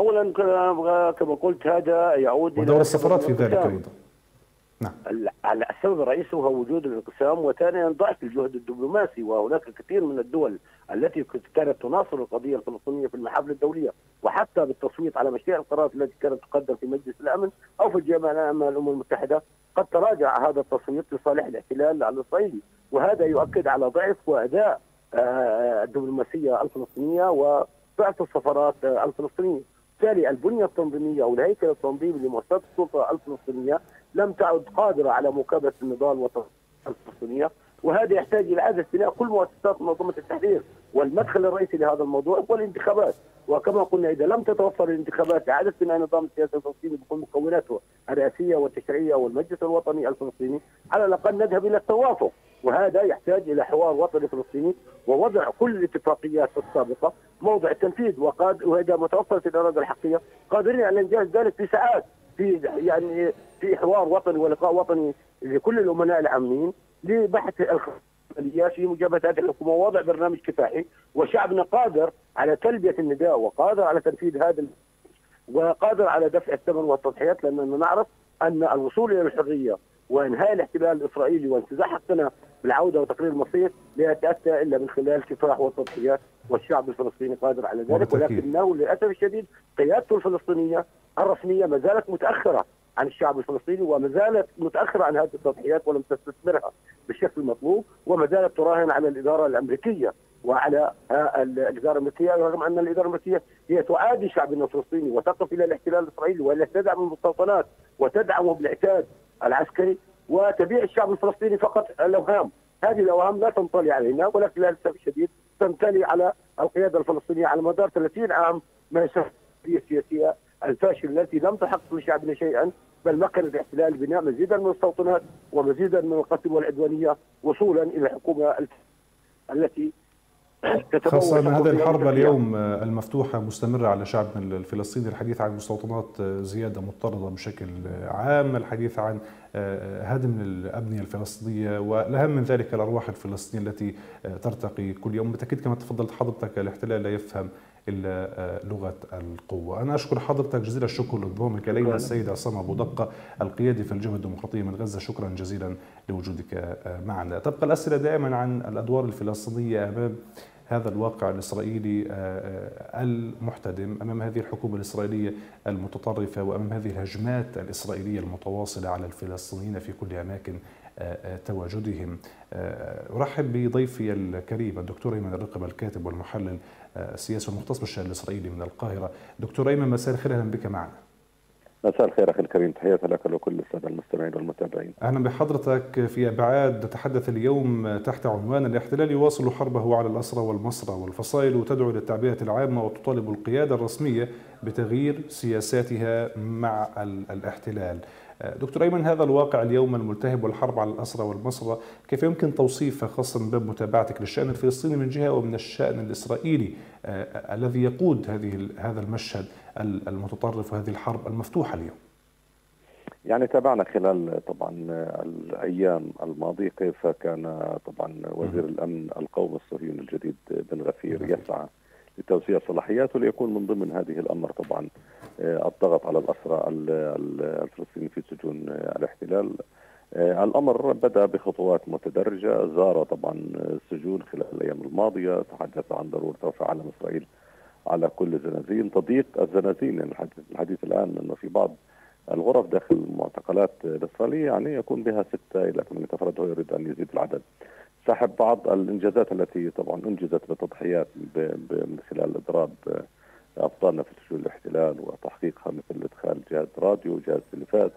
اولا كما قلت هذا يعود ودور السفارات في ذلك أيضا. نعم. السبب الرئيسي هو وجود الانقسام وثانيا ضعف الجهد الدبلوماسي وهناك كثير من الدول التي كانت تناصر القضية الفلسطينية في المحافل الدولية وحتى بالتصويت على مشاريع القرارات التي كانت تقدم في مجلس الأمن أو في الجامعة العامة للأمم المتحدة قد تراجع هذا التصويت لصالح الاحتلال الاسرائيلي وهذا يؤكد على ضعف وأداء الدبلوماسية الفلسطينية وضعف السفارات الفلسطينية. بالتالي البنية التنظيمية أو الهيكل التنظيمي لمؤسسات السلطة الفلسطينية لم تعد قادرة على مكابده النضال الفلسطينية وهذا يحتاج إلى اعاده بناء كل مؤسسات منظمة التحرير والمدخل الرئيسي لهذا الموضوع هو الانتخابات. وكما قلنا إذا لم تتوفر الانتخابات لاعاده بناء النظام السياسي الفلسطيني بكل مكوناته الرئاسية والتشريعية والمجلس الوطني الفلسطيني. على الأقل نذهب إلى التوافق وهذا يحتاج إلى حوار وطني فلسطيني ووضع كل الاتفاقيات السابقة. موضع التنفيذ وقاد وإذا ما توفرت الإرادة الحقيقية قادرين على إنجاز ذلك في ساعات في يعني في حوار وطني ولقاء وطني لكل الأمناء العامين لبحث الخلفيات في مجابهه هذه الحكومة ووضع برنامج كفاحي وشعبنا قادر على تلبية النداء وقادر على تنفيذ هذا وقادر على دفع الثمن والتضحيات لأننا نعرف أن الوصول إلى الحرية وإنهاء الاحتلال الإسرائيلي وانتزاع حقنا بالعودة وتقرير المصير لا يتأتى إلا من خلال الكفاح والتضحيات والشعب الفلسطيني قادر على ذلك. ولكنه للأسف الشديد قيادته الفلسطينية الرسمية ما زالت متأخرة. عن الشعب الفلسطيني وما زالت متأخرة عن هذه التضحيات ولم تستثمرها بالشكل المطلوب وما زالت تراهن على الإدارة الأمريكية وعلى الإدارة الأمريكية رغم أن الإدارة الأمريكية هي تعادي شعبنا الفلسطيني وتقف إلى الاحتلال الاسرائيلي ولا تدعم المستوطنات وتدعمه بالاعتاد العسكري وتبيع الشعب الفلسطيني فقط الأوهام. هذه الأوهام لا تنطلي علينا ولكن للاسف الشديد تنتلي على القيادة الفلسطينية على مدار 30 عام يسمى السياسية الفاشله التي لم تحقق لشعبنا شيئا بل مكن الاحتلال بناء مزيدا من المستوطنات ومزيدا من القتل والعدوانية وصولا إلى الحكومة التي (clears throat) خاصة أن هذه الحرب اليوم المفتوحة مستمرة على شعبنا الفلسطيني الحديث عن مستوطنات زيادة مضطردة بشكل عام الحديث عن هدم الأبنية الفلسطينية والأهم من ذلك الأرواح الفلسطينية التي ترتقي كل يوم. بالتأكيد كما تفضلت حضرتك الاحتلال لا يفهم إلا لغة القوة. أنا أشكر حضرتك جزيل الشكر لضمومك إلينا السيد عصام أبو دقة القيادي في الجبهة الديمقراطية من غزة. شكرا جزيلا لوجودك معنا. تبقى الأسئلة دائما عن الأدوار الفلسطينية أمام هذا الواقع الإسرائيلي المحتدم أمام هذه الحكومة الإسرائيلية المتطرفة وأمام هذه الهجمات الإسرائيلية المتواصلة على الفلسطينيين في كل أماكن تواجدهم. أرحب بضيفي الكريم الدكتور أيمن الرقب الكاتب والمحلل السياسي والمختص بالشأن الإسرائيلي من القاهرة دكتور أيمن مساء الخير أهلا بك معنا مساء الخير أخي الكريم تحياتي لك ولكل السادة المستمعين والمتابعين. أهلا بحضرتك في أبعاد نتحدث اليوم تحت عنوان الاحتلال يواصل حربه على الأسرى والمسرى والفصائل وتدعو للتعبئه العامة وتطالب القيادة الرسمية بتغيير سياساتها مع الاحتلال. دكتور أيمن هذا الواقع اليوم الملتهب والحرب على الأسرى والمسرى كيف يمكن توصيفه خاصه من باب متابعتك للشأن الفلسطيني من جهة ومن الشأن الإسرائيلي الذي يقود هذه هذا المشهد المتطرف وهذه الحرب المفتوحة اليوم؟ يعني تابعنا خلال طبعا الأيام الماضية كيف كان طبعا وزير الأمن القومي الصهيوني الجديد بن غفير يسعى لتوسيع صلاحياته ليكون من ضمن هذه الأمر طبعا الضغط على الاسرى الفلسطينيين في سجون الاحتلال. الأمر بدأ بخطوات متدرجة. زار طبعا السجون خلال الأيام الماضية. تحدث عن ضرورة رفع علم إسرائيل على كل الزنازين. تضييق الزنازين يعني الحديث الآن إنه في بعض الغرف داخل المعتقلات الإسرائيلية يعني يكون بها ستة إلى ثمانية أفراد ويريد أن يزيد العدد. سحب بعض الإنجازات التي طبعا أنجزت بتضحيات من خلال إضراب ابطالنا في سجون الاحتلال وتحقيقها مثل إدخال جهاز راديو وجهاز تلفاز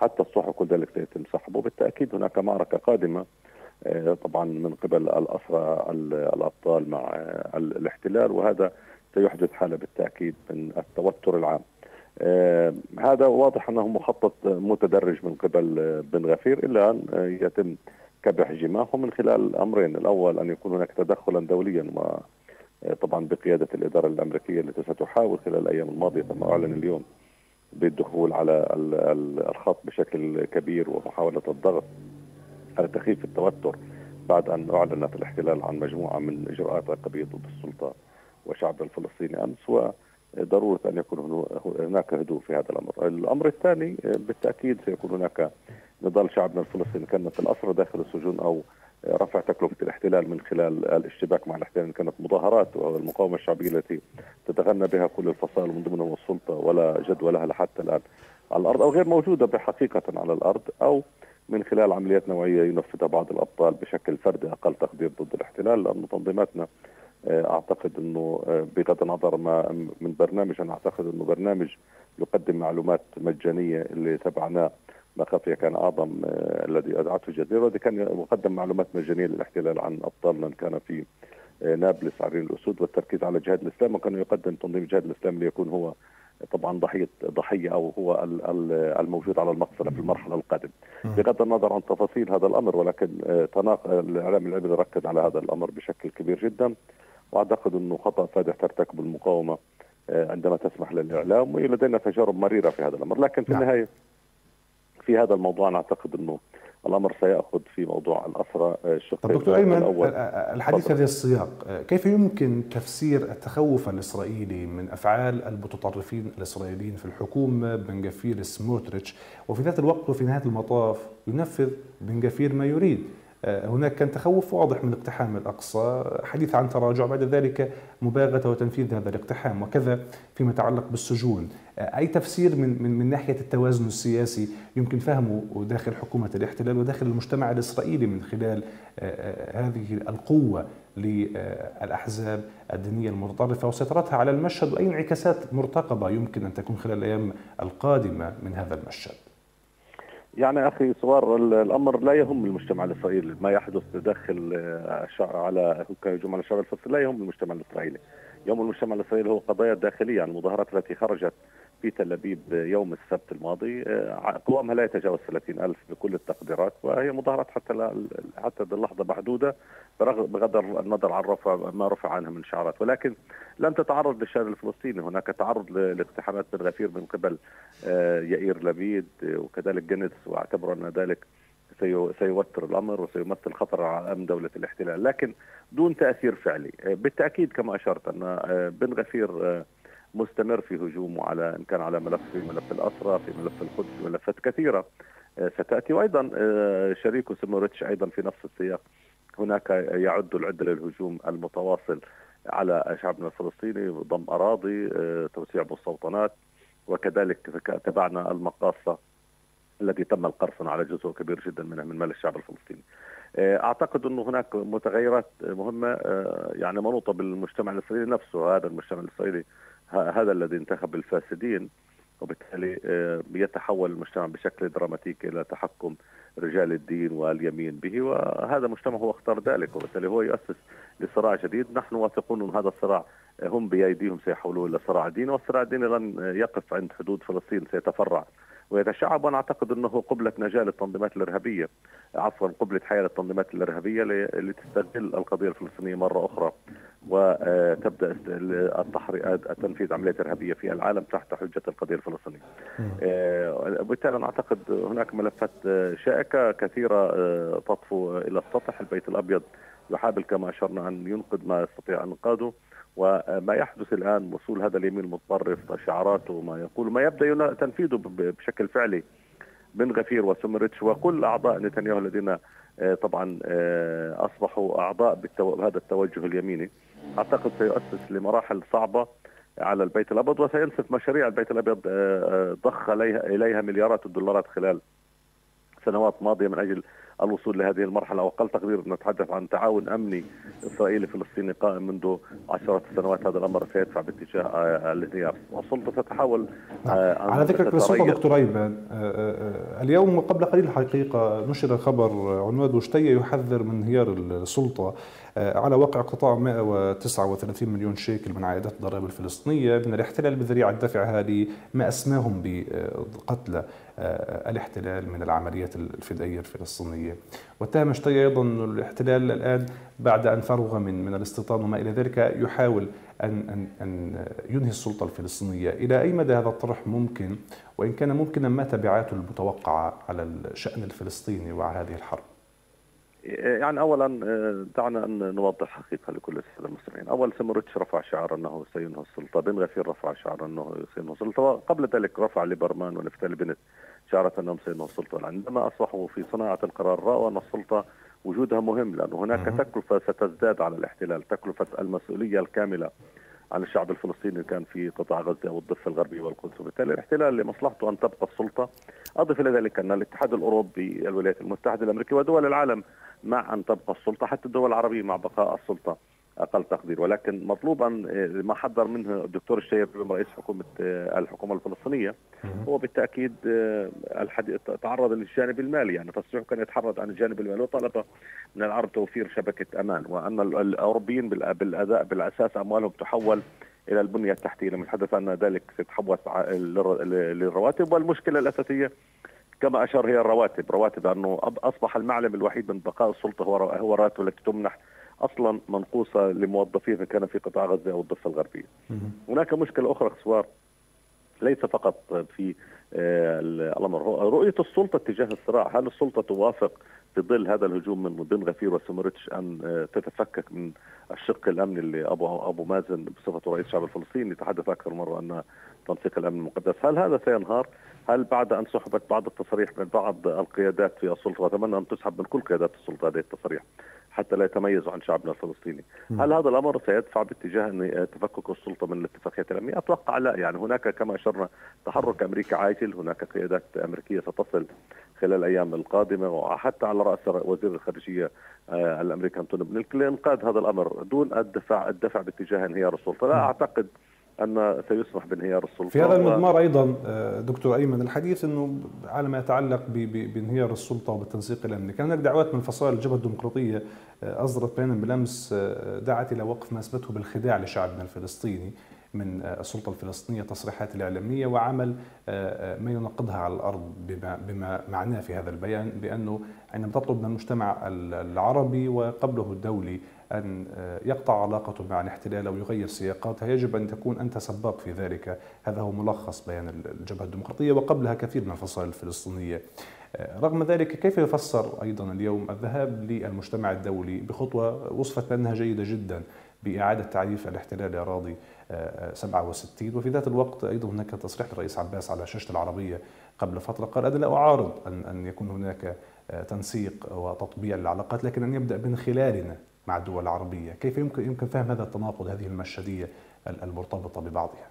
حتى الصحف كل ذلك سيتم سحبه وبالتاكيد هناك معركة قادمة طبعا من قبل الأسرى الأبطال مع الاحتلال وهذا سيحدث حالة بالتأكيد من التوتر العام. هذا واضح أنه مخطط متدرج من قبل بن غفير إلا أن يتم كبح جماحه من خلال امرين، الأول أن يكون هناك تدخلا دوليا طبعا بقيادة الإدارة الأمريكية التي ستحاول خلال الأيام الماضية كما أعلن اليوم بالدخول على الخط بشكل كبير ومحاولة الضغط على تخفيف التوتر بعد أن أعلنت الاحتلال عن مجموعة من إجراءات عقابيه ضد السلطة وشعب الفلسطيني أمس. وضروره أن يكون هناك هدوء في هذا الأمر. الأمر الثاني بالتأكيد سيكون هناك نضال شعبنا الفلسطيني كانت الأسرى داخل السجون أو رفع تكلفة الاحتلال من خلال الاشتباك مع الاحتلال كانت مظاهرات والمقاومة الشعبية التي تتغنى بها كل الفصائل من ضمنهم السلطة ولا جدوى لها لحتى الآن على الأرض أو غير موجودة بحقيقة على الأرض أو من خلال عمليات نوعية ينفذها بعض الأبطال بشكل فردي أقل تقدير ضد الاحتلال لأن تنظيماتنا أعتقد إنه بغض النظر ما من برنامج أنا أعتقد إنه برنامج يقدم معلومات مجانية اللي تبعناه. ما خفي كان أعظم الذي اذاعته الجزيره الذي كان يقدم معلومات مجانية للاحتلال عن أبطالنا كان في نابلس عرين الأسود والتركيز على جهاد الإسلام وكان يقدم تنظيم جهاد الإسلام ليكون هو طبعا ضحيه ضحية أو هو الموجود على المقصله في المرحلة القادمة. بغض النظر عن تفاصيل هذا الأمر ولكن تناق الإعلام العبري ركز على هذا الأمر بشكل كبير جدا وأعتقد إنه خطأ فادح ترتكب المقاومة عندما تسمح للإعلام ولدينا تجارب مريرة في هذا الأمر. لكن في النهاية في هذا الموضوع أنا أعتقد إنه الأمر سيأخذ في موضوع الأسرى الشق طب دكتور أيمن الأول. الحديث في هذا السياق كيف يمكن تفسير التخوف الإسرائيلي من أفعال المتطرفين الإسرائيليين في الحكومة بن جفير سموتريتش وفي ذات الوقت وفي نهاية المطاف ينفذ بن جفير ما يريد هناك كان تخوف واضح من اقتحام الأقصى، حديث عن تراجع بعد ذلك مباغتة وتنفيذ هذا الاقتحام وكذا فيما يتعلق بالسجون، أي تفسير من من من ناحية التوازن السياسي يمكن فهمه داخل حكومة الاحتلال وداخل المجتمع الإسرائيلي من خلال هذه القوة للأحزاب الدينية المتطرفة. وسيطرتها على المشهد وأي انعكاسات مرتقبة يمكن أن تكون خلال الأيام القادمة من هذا المشهد. يعني أخي سوار الأمر لا يهم المجتمع الإسرائيلي ما يحدث داخل على هجوم على الشعب الفلسطيني لا يهم المجتمع الإسرائيلي. يوم المجتمع الإسرائيلي هو قضايا داخلية المظاهرات التي خرجت في تل أبيب يوم السبت الماضي قوامها لا يتجاوز 30 ألف بكل التقديرات وهي مظاهرات حتى حتى اللحظة محدودة بغض النظر عن رفع ما رفع عنها من شعارات. ولكن لم تتعرض للشارع الفلسطيني. هناك تعرض لاقتحامات بن غفير من قبل يائير لبيد وكذلك جنس واعتبروا أن ذلك سيوتر الأمر وسيمثل خطر على أمن دولة الاحتلال. لكن دون تأثير فعلي. بالتأكيد كما أشرت أن بن غفير مستمر في هجومه على إن كان على ملف في ملف الأسرى في ملف القدس في ملفات كثيرة. ستأتي وأيضا شريكه سموريتش أيضا في نفس السياق. هناك يعد العده للهجوم المتواصل على شعبنا الفلسطيني ضم أراضي توسيع مستوطنات وكذلك تبعنا المقاصة التي تم القرصنه على جزء كبير جدا منها من مال الشعب الفلسطيني. أعتقد انه هناك متغيرات مهمة يعني منوطة بالمجتمع الإسرائيلي نفسه. هذا المجتمع الإسرائيلي هذا الذي انتخب الفاسدين وبالتالي يتحول المجتمع بشكل دراماتيكي إلى تحكم رجال الدين واليمين به. وهذا المجتمع هو اختار ذلك وبالتالي هو يؤسس لصراع جديد. نحن واثقون أن هذا الصراع هم بأيديهم سيحولوه إلى صراع ديني والصراع الديني لن يقف عند حدود فلسطين سيتفرع. ويتشعب وأنا أعتقد إنه قبلة نجاة للتنظيمات الإرهابية عفوا قبلة حياة للتنظيمات الإرهابية لتستغل القضية الفلسطينية مرة أخرى وتبدا التحريات تنفيذ عمليات إرهابية في العالم تحت حجة القضية الفلسطينية. وبالتالي أنا أعتقد هناك ملفات شائكة كثيرة تطفو إلى السطح، البيت الأبيض يحاول كما أشرنا أن ينقذ ما يستطيع انقاذه وما يحدث الآن وصول هذا اليمين المتطرف شعاراته وما يقول ما يبدأ تنفيذه بشكل فعلي بن غفير وسمرتش وكل اعضاء نتنياهو الذين طبعا أصبحوا أعضاء بهذا التوجه اليميني أعتقد سيؤسس لمراحل صعبة على البيت الأبيض وسينسف مشاريع البيت الأبيض ضخ إليها مليارات الدولارات خلال سنوات ماضية من أجل الوصول لهذه المرحلة واقل تقدير نتحدث عن تعاون أمني إسرائيلي فلسطيني قائم منذ عشرات السنوات. هذا الأمر سيدفع باتجاه الانهيار والسلطه تتحول على ذكرك للسلطه دكتور أيمن اليوم قبل قليل حقيقه نشر خبر عنوان شتيه يحذر من انهيار السلطة على واقع قطاع 139 مليون شيكل من عائدات الضرائب الفلسطينية من الاحتلال بذريعة دفعها لما أسماهم بقتل الاحتلال من العمليات الفدائية الفلسطينية واتهم شتي أيضا أن الاحتلال الآن بعد أن فرغ من من الاستيطان وما إلى ذلك يحاول أن أن أن ينهي السلطة الفلسطينية، إلى أي مدى هذا الطرح ممكن؟ وإن كان ممكنا ما تبعاته المتوقعة على الشأن الفلسطيني وعلى هذه الحرب؟ يعني اولا دعنا أن نوضح حقيقة لكل السادة المستمعين، أول سمرتش رفع شعار أنه سينهى السلطة، بن غفير رفع شعار أنه سينهى السلطة، وقبل ذلك رفع ليبرمان ونفتالي بنت شعارة أنهم سينهوا السلطة، عندما أصبحوا في صناعة القرار رأوا أن السلطة وجودها مهم لأن هناك تكلفة ستزداد على الاحتلال. تكلفة المسؤولية الكاملة عن الشعب الفلسطيني كان في قطاع غزة والضفة الغربية والقدس. وبالتالي الاحتلال لمصلحته أن تبقى السلطة. أضف إلى ذلك أن الاتحاد الأوروبي الولايات المتحدة الأمريكية ودول العالم مع أن تبقى السلطة حتى الدول العربية مع بقاء السلطة. أقل تقدير. ولكن مطلوبا ما حذر منه الدكتور الشيب رئيس حكومة الحكومة الفلسطينية. هو بالتأكيد الحديث تعرض للجانب المالي. يعني تصريحه كان يتحرض عن الجانب المالي وطلب من العرب توفير شبكة أمان. وأن الأوروبيين بالأداء بالأساس أموالهم تحول إلى البنية التحتية. لما تحدث ان ذلك سيتحول للرواتب. والمشكلة الأساسية كما أشار هي الرواتب، رواتب أنه أصبح المعلم الوحيد من بقاء السلطة هو هو الراتب التي تمنح أصلا منقوصة لموظفين كان في قطاع غزة أو الضفة الغربية. هناك مشكلة أخرى سوار ليس فقط في الأمر رؤية السلطة تجاه الصراع، هل السلطة توافق في ظل هذا الهجوم من بن غفير وسمرتش ان تتفكك من الشق الامني اللي أبو أبو مازن بصفته رئيس الشعب الفلسطيني تحدث أكثر مرة أن تنسيق الأمن المقدس، هل هذا سينهار؟ هل بعد أن سحبت بعض التصاريح من بعض القيادات في السلطة واتمنى أن تسحب من كل قيادات السلطة هذه التصاريح حتى لا يتميزوا عن شعبنا الفلسطيني. م. هل هذا الأمر سيدفع باتجاه إن تفكك السلطة من الاتفاقيات الامنيه أتوقع لا يعني هناك كما أشرنا تحرك أمريكي عاجل هناك قيادات أمريكية ستصل خلال الأيام القادمة وحتى على رأس وزير الخارجية الأمريكي أنتوني بلينكن لانقاذ هذا الأمر دون الدفع الدفع باتجاه انهيار السلطة. لا أعتقد أن سيسمح بانهيار السلطة. في هذا المضمار أيضا دكتور أيمن الحديث إنه على ما يتعلق بانهيار السلطة وبالتنسيق الأمني، كان هناك دعوات من فصائل الجبهة الديمقراطية أصدرت بيانا بالأمس دعت إلى وقف ما أثبته بالخداع لشعبنا الفلسطيني من السلطة الفلسطينية تصريحات الإعلامية وعمل ما ينقضها على الأرض بما بما معناه في هذا البيان بأنه عندما تطلب من المجتمع العربي وقبله الدولي أن يقطع علاقته مع الاحتلال أو يغير سياقاتها يجب أن تكون أنت سباق في ذلك. هذا هو ملخص بيان الجبهة الديمقراطية وقبلها كثير من الفصائل الفلسطينية. رغم ذلك كيف يفسر أيضا اليوم الذهاب للمجتمع الدولي بخطوة وصفت بأنها جيدة جدا بإعادة تعريف الاحتلال الأراضي 67 وفي ذات الوقت أيضا هناك تصريح للرئيس عباس على شاشة العربية قبل فترة قال أنا لا أعارض أن أن يكون هناك تنسيق وتطبيع العلاقات لكن أن يبدأ من خلالنا مع الدول العربية، كيف يمكن يمكن فهم هذا التناقض هذه المشهدية المرتبطة ببعضها؟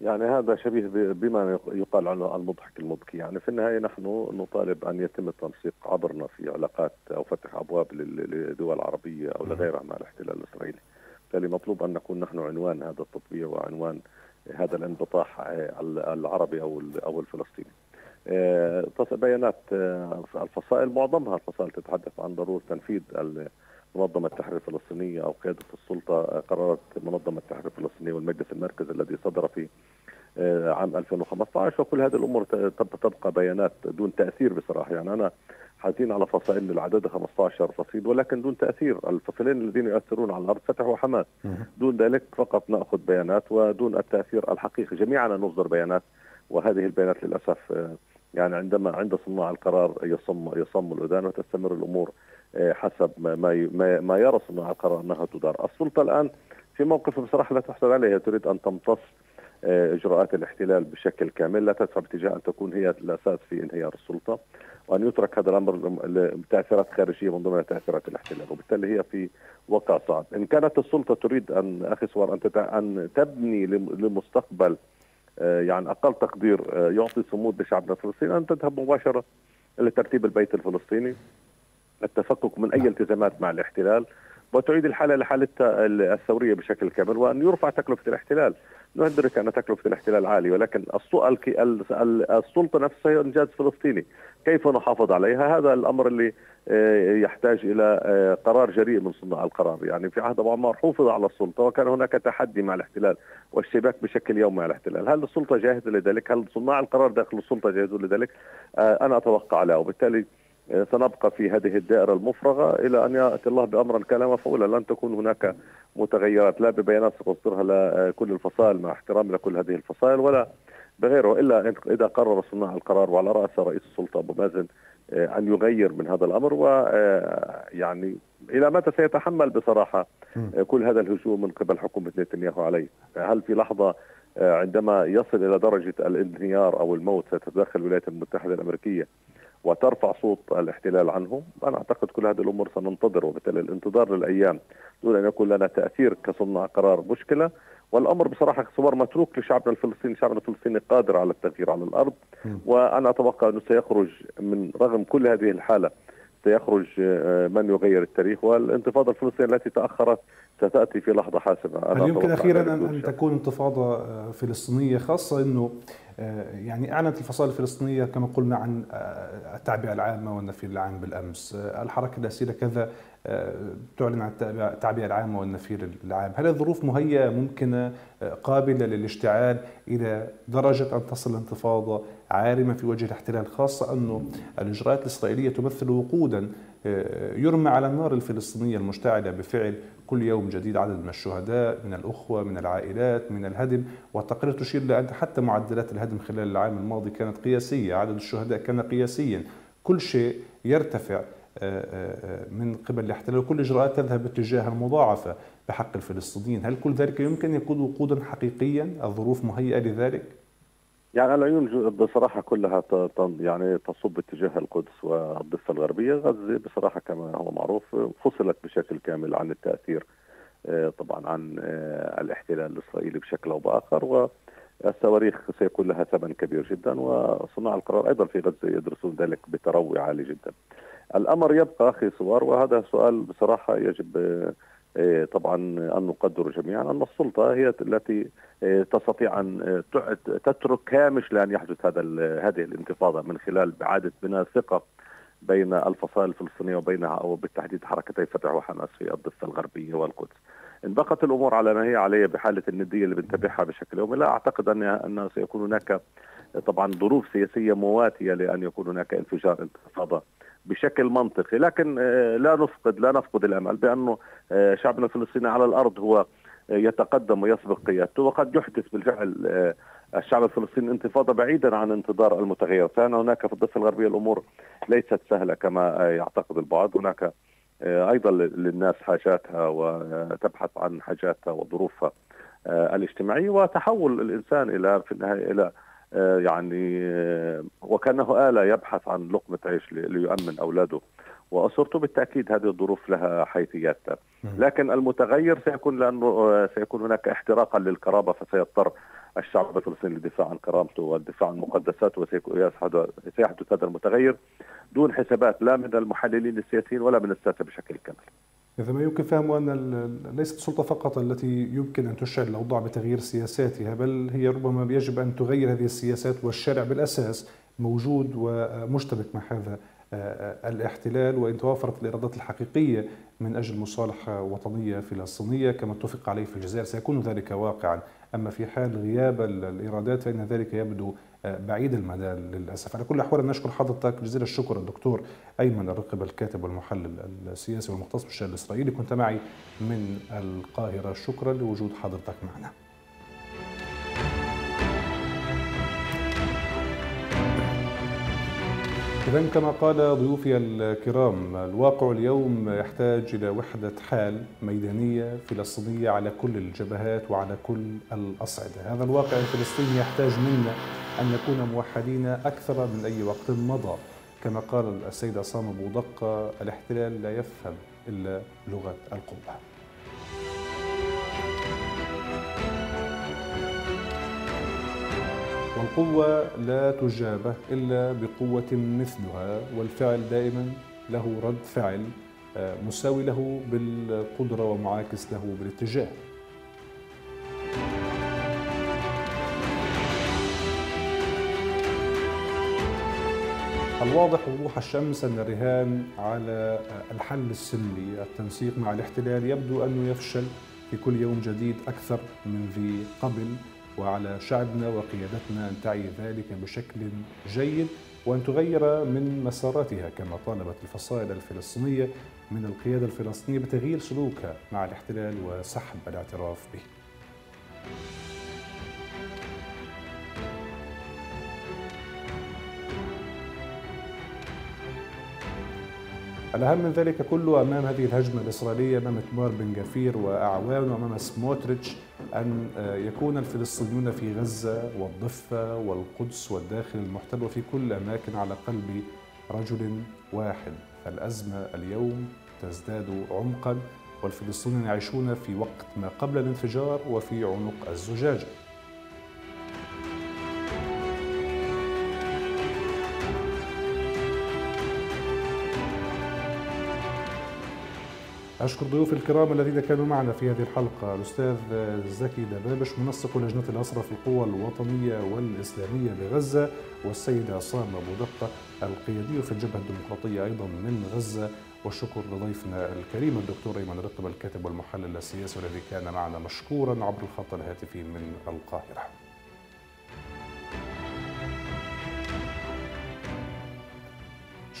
يعني هذا شبيه بما يقال عنه المضحك المبكي. يعني في النهاية نحن نطالب أن يتم التنسيق عبرنا في علاقات أو فتح أبواب للدول العربية أو لغيرها مع الاحتلال الإسرائيلي. بالتالي مطلوب أن نكون نحن عنوان هذا التطبيع وعنوان هذا الانبطاح العربي أو أو الفلسطيني. آه، بيانات آه، الفصائل معظمها الفصائل تتحدث عن ضرورة تنفيذ منظمة التحرير الفلسطينية أو قيادة السلطة قرارات منظمة التحرير الفلسطينية والمجلس المركزي الذي صدر في آه، عام 2015 وكل هذه الأمور تبقى بيانات دون تأثير بصراحة. يعني أنا حاطين على فصائل العدد 15 فصيل ولكن دون تأثير. الفصيلين الذين يؤثرون على الأرض فتح وحماس دون ذلك فقط نأخذ بيانات ودون التأثير الحقيقي. جميعنا نصدر بيانات وهذه البيانات للأسف آه، يعني عندما عند صناع القرار يصم يصم الأذان وتستمر الأمور آه، حسب ما ما يرى صناع القرار أنها تدار، السلطة الآن في موقف بصراحة لا تحسب عليها تريد أن تمتص آه، إجراءات الاحتلال بشكل كامل، لا تدفع باتجاه أن تكون هي الأساس في انهيار السلطة، وأن يترك هذا الأمر لتأثيرات خارجية من ضمن تأثيرات الاحتلال، وبالتالي هي في وقع صعب، إن كانت السلطة تريد أن أخي سوار أن أن تبني لمستقبل آه، يعني أقل تقدير يعطي صمود لشعبنا الفلسطيني أن تذهب مباشرة لترتيب البيت الفلسطيني. التفكك من أي نعم. التزامات مع الاحتلال وتعيد الحالة لحالتها الثورية بشكل كامل وأن يرفع تكلفة الاحتلال. ندرك أن تكلفة الاحتلال عالية ولكن السلطة نفسها هي إنجاز فلسطيني. كيف نحافظ عليها؟ هذا الأمر اللي آه، يحتاج إلى آه، قرار جريء من صناع القرار. يعني في عهد ابو عمار حوفظ على السلطة وكان هناك تحدي مع الاحتلال والشباك بشكل يومي مع الاحتلال. هل السلطة جاهزة لذلك؟ هل صناع القرار داخل السلطة جاهزون لذلك؟ آه، أنا أتوقع لا وبالتالي سنبقى في هذه الدائرة المفرغة إلى أن يأتي الله بأمر كان مفعولا لن تكون هناك متغيرات. لا ببيانات ستصدرها لكل الفصائل مع احترام لكل هذه الفصائل ولا بغيره إلا إذا قرر صناع القرار وعلى رأس رئيس السلطة أبو مازن آه، أن يغير من هذا الأمر ويعني آه، إلى متى سيتحمل بصراحة آه، كل هذا الهجوم من قبل حكومة نتنياهو عليه؟ هل في لحظة عندما يصل إلى درجة الانهيار أو الموت ستتدخل الولايات المتحدة الأمريكية وترفع صوت الاحتلال عنه أنا أعتقد كل هذه الأمور سننتظر وبالتالي الانتظار للأيام دون أن يكون لنا تأثير كصناع قرار مشكلة. والأمر بصراحة صور متروك لشعبنا الفلسطيني، شعبنا الفلسطيني قادر على التغيير على الأرض. وأنا أتوقع أنه سيخرج من رغم كل هذه الحالة سيخرج آه، من يغير التاريخ. والانتفاضة الفلسطينية التي تأخرت ستأتي في لحظة حاسمة. هل يمكن أخيرا أن تكون انتفاضة آه، فلسطينية خاصة إنه يعني أعلنت الفصائل الفلسطينية كما قلنا عن التعبئة العامة والنفير العام بالأمس، الحركة الأسيرة كذا تعلن عن التعبئه العامة والنفير العام، هل الظروف مهيئة ممكنة قابلة للاشتعال إلى درجة أن تصل الانتفاضه عارمة في وجه الاحتلال، خاصة أنه الإجراءات الإسرائيلية تمثل وقودا يرمى على النار الفلسطينية المشتعلة بفعل كل يوم جديد عدد من الشهداء من الأخوة من العائلات من الهدم. والتقارير تشير لأن حتى معدلات الهدم خلال العام الماضي كانت قياسية عدد الشهداء كان قياسيا. كل شيء يرتفع. آه، آه، من قبل الاحتلال وكل الإجراءات تذهب باتجاه المضاعفة بحق الفلسطينيين. هل كل ذلك يمكن يكون وقودا حقيقيا؟ الظروف مهيئة لذلك؟ يعني العيون بصراحة كلها يعني تصب اتجاه القدس والضفة الغربية. غزة بصراحة كما هو معروف فصلت بشكل كامل عن التأثير آه، طبعا عن آه، الاحتلال الإسرائيلي بشكل أو بآخر. والصواريخ سيكون لها ثمن كبير جدا وصناع القرار أيضا في غزة يدرسون ذلك بتروي عالي جدا. الأمر يبقى أخي سوار وهذا سؤال بصراحة يجب إيه، طبعا أن نقدر جميعا. أن السلطة هي التي إيه، تستطيع أن تترك هامش لأن يحدث هذا هذه الانتفاضة من خلال إعادة بناء ثقة بين الفصائل الفلسطينية وبينها أو بالتحديد حركتي فتح وحماس في الضفة الغربية والقدس. إن بقت الأمور على ما هي عليه بحالة الندية اللي بنتبعها بشكل يومي. لا أعتقد أن أن سيكون هناك طبعا ظروف سياسية مواتية لأن يكون هناك انفجار انتفاضة بشكل منطقي. لكن آه، لا نفقد لا نفقد الأمل بانه آه، شعبنا الفلسطيني على الأرض هو آه، يتقدم ويسبق قيادته وقد يحدث بالفعل الشعب الفلسطيني انتفاضة بعيدا عن انتظار المتغير. كان هناك في الضفة الغربية الأمور ليست سهلة كما يعتقد البعض. هناك أيضا للناس حاجاتها وتبحث عن حاجاتها وظروفها الاجتماعيه وتحول الإنسان إلى في النهاية إلى آه، يعني آه، وكأنه آلة يبحث عن لقمة عيش ليؤمن أولاده. وأسرته بالتأكيد هذه الظروف لها حيثياتها. لكن المتغير سيكون لأنه آه، سيكون هناك احتراقا للكرامة فسيضطر الشعب الفلسطيني للدفاع عن كرامته والدفاع عن مقدساته وسيحدث هذا المتغير دون حسابات لا من المحللين السياسيين ولا من الساسة بشكل كامل. إذا ما يمكن فهمه أن ليست السلطة فقط التي يمكن أن تشعر الأوضاع بتغيير سياساتها بل هي ربما يجب أن تغير هذه السياسات والشارع بالأساس موجود ومشتبك مع هذا آه، الاحتلال وإن توافرت الإرادات الحقيقية من أجل مصالحة وطنية فلسطينية. كما اتفق عليه في الجزائر سيكون ذلك واقعا. أما في حال غياب الإيرادات فإن ذلك يبدو آه، بعيد المدى للأسف. على كل الأحوال نشكر حضرتك جزيل الشكر الدكتور أيمن الرقب الكاتب والمحلل السياسي والمختص بالشأن الإسرائيلي. كنت معي من القاهرة. شكرا لوجود حضرتك معنا. إذا كما قال ضيوفي الكرام الواقع اليوم يحتاج إلى وحدة حال ميدانية فلسطينية على كل الجبهات وعلى كل الأصعدة. هذا الواقع الفلسطيني يحتاج منا أن نكون موحدين أكثر من أي وقت مضى. كما قال السيد عصام أبو دقة الاحتلال لا يفهم إلا لغة القوة. والقوة لا تجابه إلا بقوة مثلها والفعل دائما له رد فعل آه، مساوي له بالقدرة ومعاكس له بالاتجاه. الواضح وضوح الشمس أن الرهان على الحل السلمي التنسيق مع الاحتلال يبدو أنه يفشل في كل يوم جديد أكثر من ذي قبل. وعلى شعبنا وقيادتنا أن تعي ذلك بشكل جيد وأن تغير من مساراتها كما طالبت الفصائل الفلسطينية من القيادة الفلسطينية بتغيير سلوكها مع الاحتلال وسحب الاعتراف به. الأهم من ذلك كله أمام هذه الهجمة الإسرائيلية أمام تمار بن جفير وأعوانه أمام سموتريتش أن آه، يكون الفلسطينيون في غزة والضفة والقدس والداخل المحتل وفي كل أماكن على قلب رجل واحد. الأزمة اليوم تزداد عمقا والفلسطينيون يعيشون في وقت ما قبل الانفجار وفي عنق الزجاجه أشكر ضيوف الكرام الذين كانوا معنا في هذه الحلقة. الأستاذ زكي دبابش منسق لجنة الأسرة في القوى الوطنية والإسلامية بغزة والسيد عصام أبو دقة القيادي في الجبهة الديمقراطية أيضا من غزة. والشكر لضيفنا الكريم الدكتور أيمن رقب الكاتب والمحلل السياسي الذي كان معنا مشكورا عبر الخط الهاتفي من القاهرة.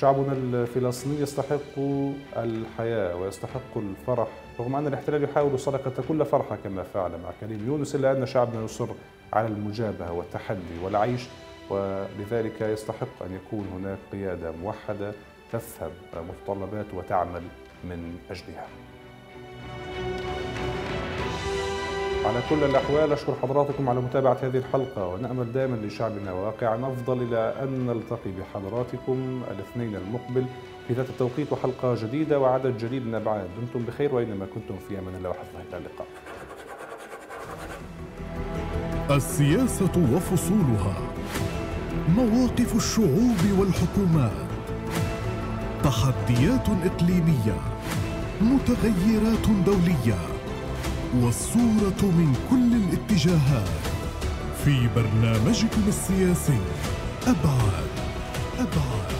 شعبنا الفلسطيني يستحق الحياة ويستحق الفرح رغم أن الاحتلال يحاول سرقة كل فرحة كما فعل مع كريم يونس إلا أن شعبنا يصر على المجابهة والتحدي والعيش ولذلك يستحق أن يكون هناك قيادة موحدة تفهم متطلبات وتعمل من أجلها. على كل الأحوال أشكر حضراتكم على متابعة هذه الحلقة ونأمل دائما لشعبنا واقعا أفضل إلى أن نلتقي بحضراتكم الاثنين المقبل في ذات التوقيت وحلقة جديدة وعدد جديد من الأبعاد دمتم بخير وأينما كنتم في أمان الله وحفظه إلى اللقاء. السياسة وفصولها. مواقف الشعوب والحكومات. تحديات إقليمية. متغيرات دولية. والصورة من كل الاتجاهات في برنامجكم السياسي. أبعاد أبعاد.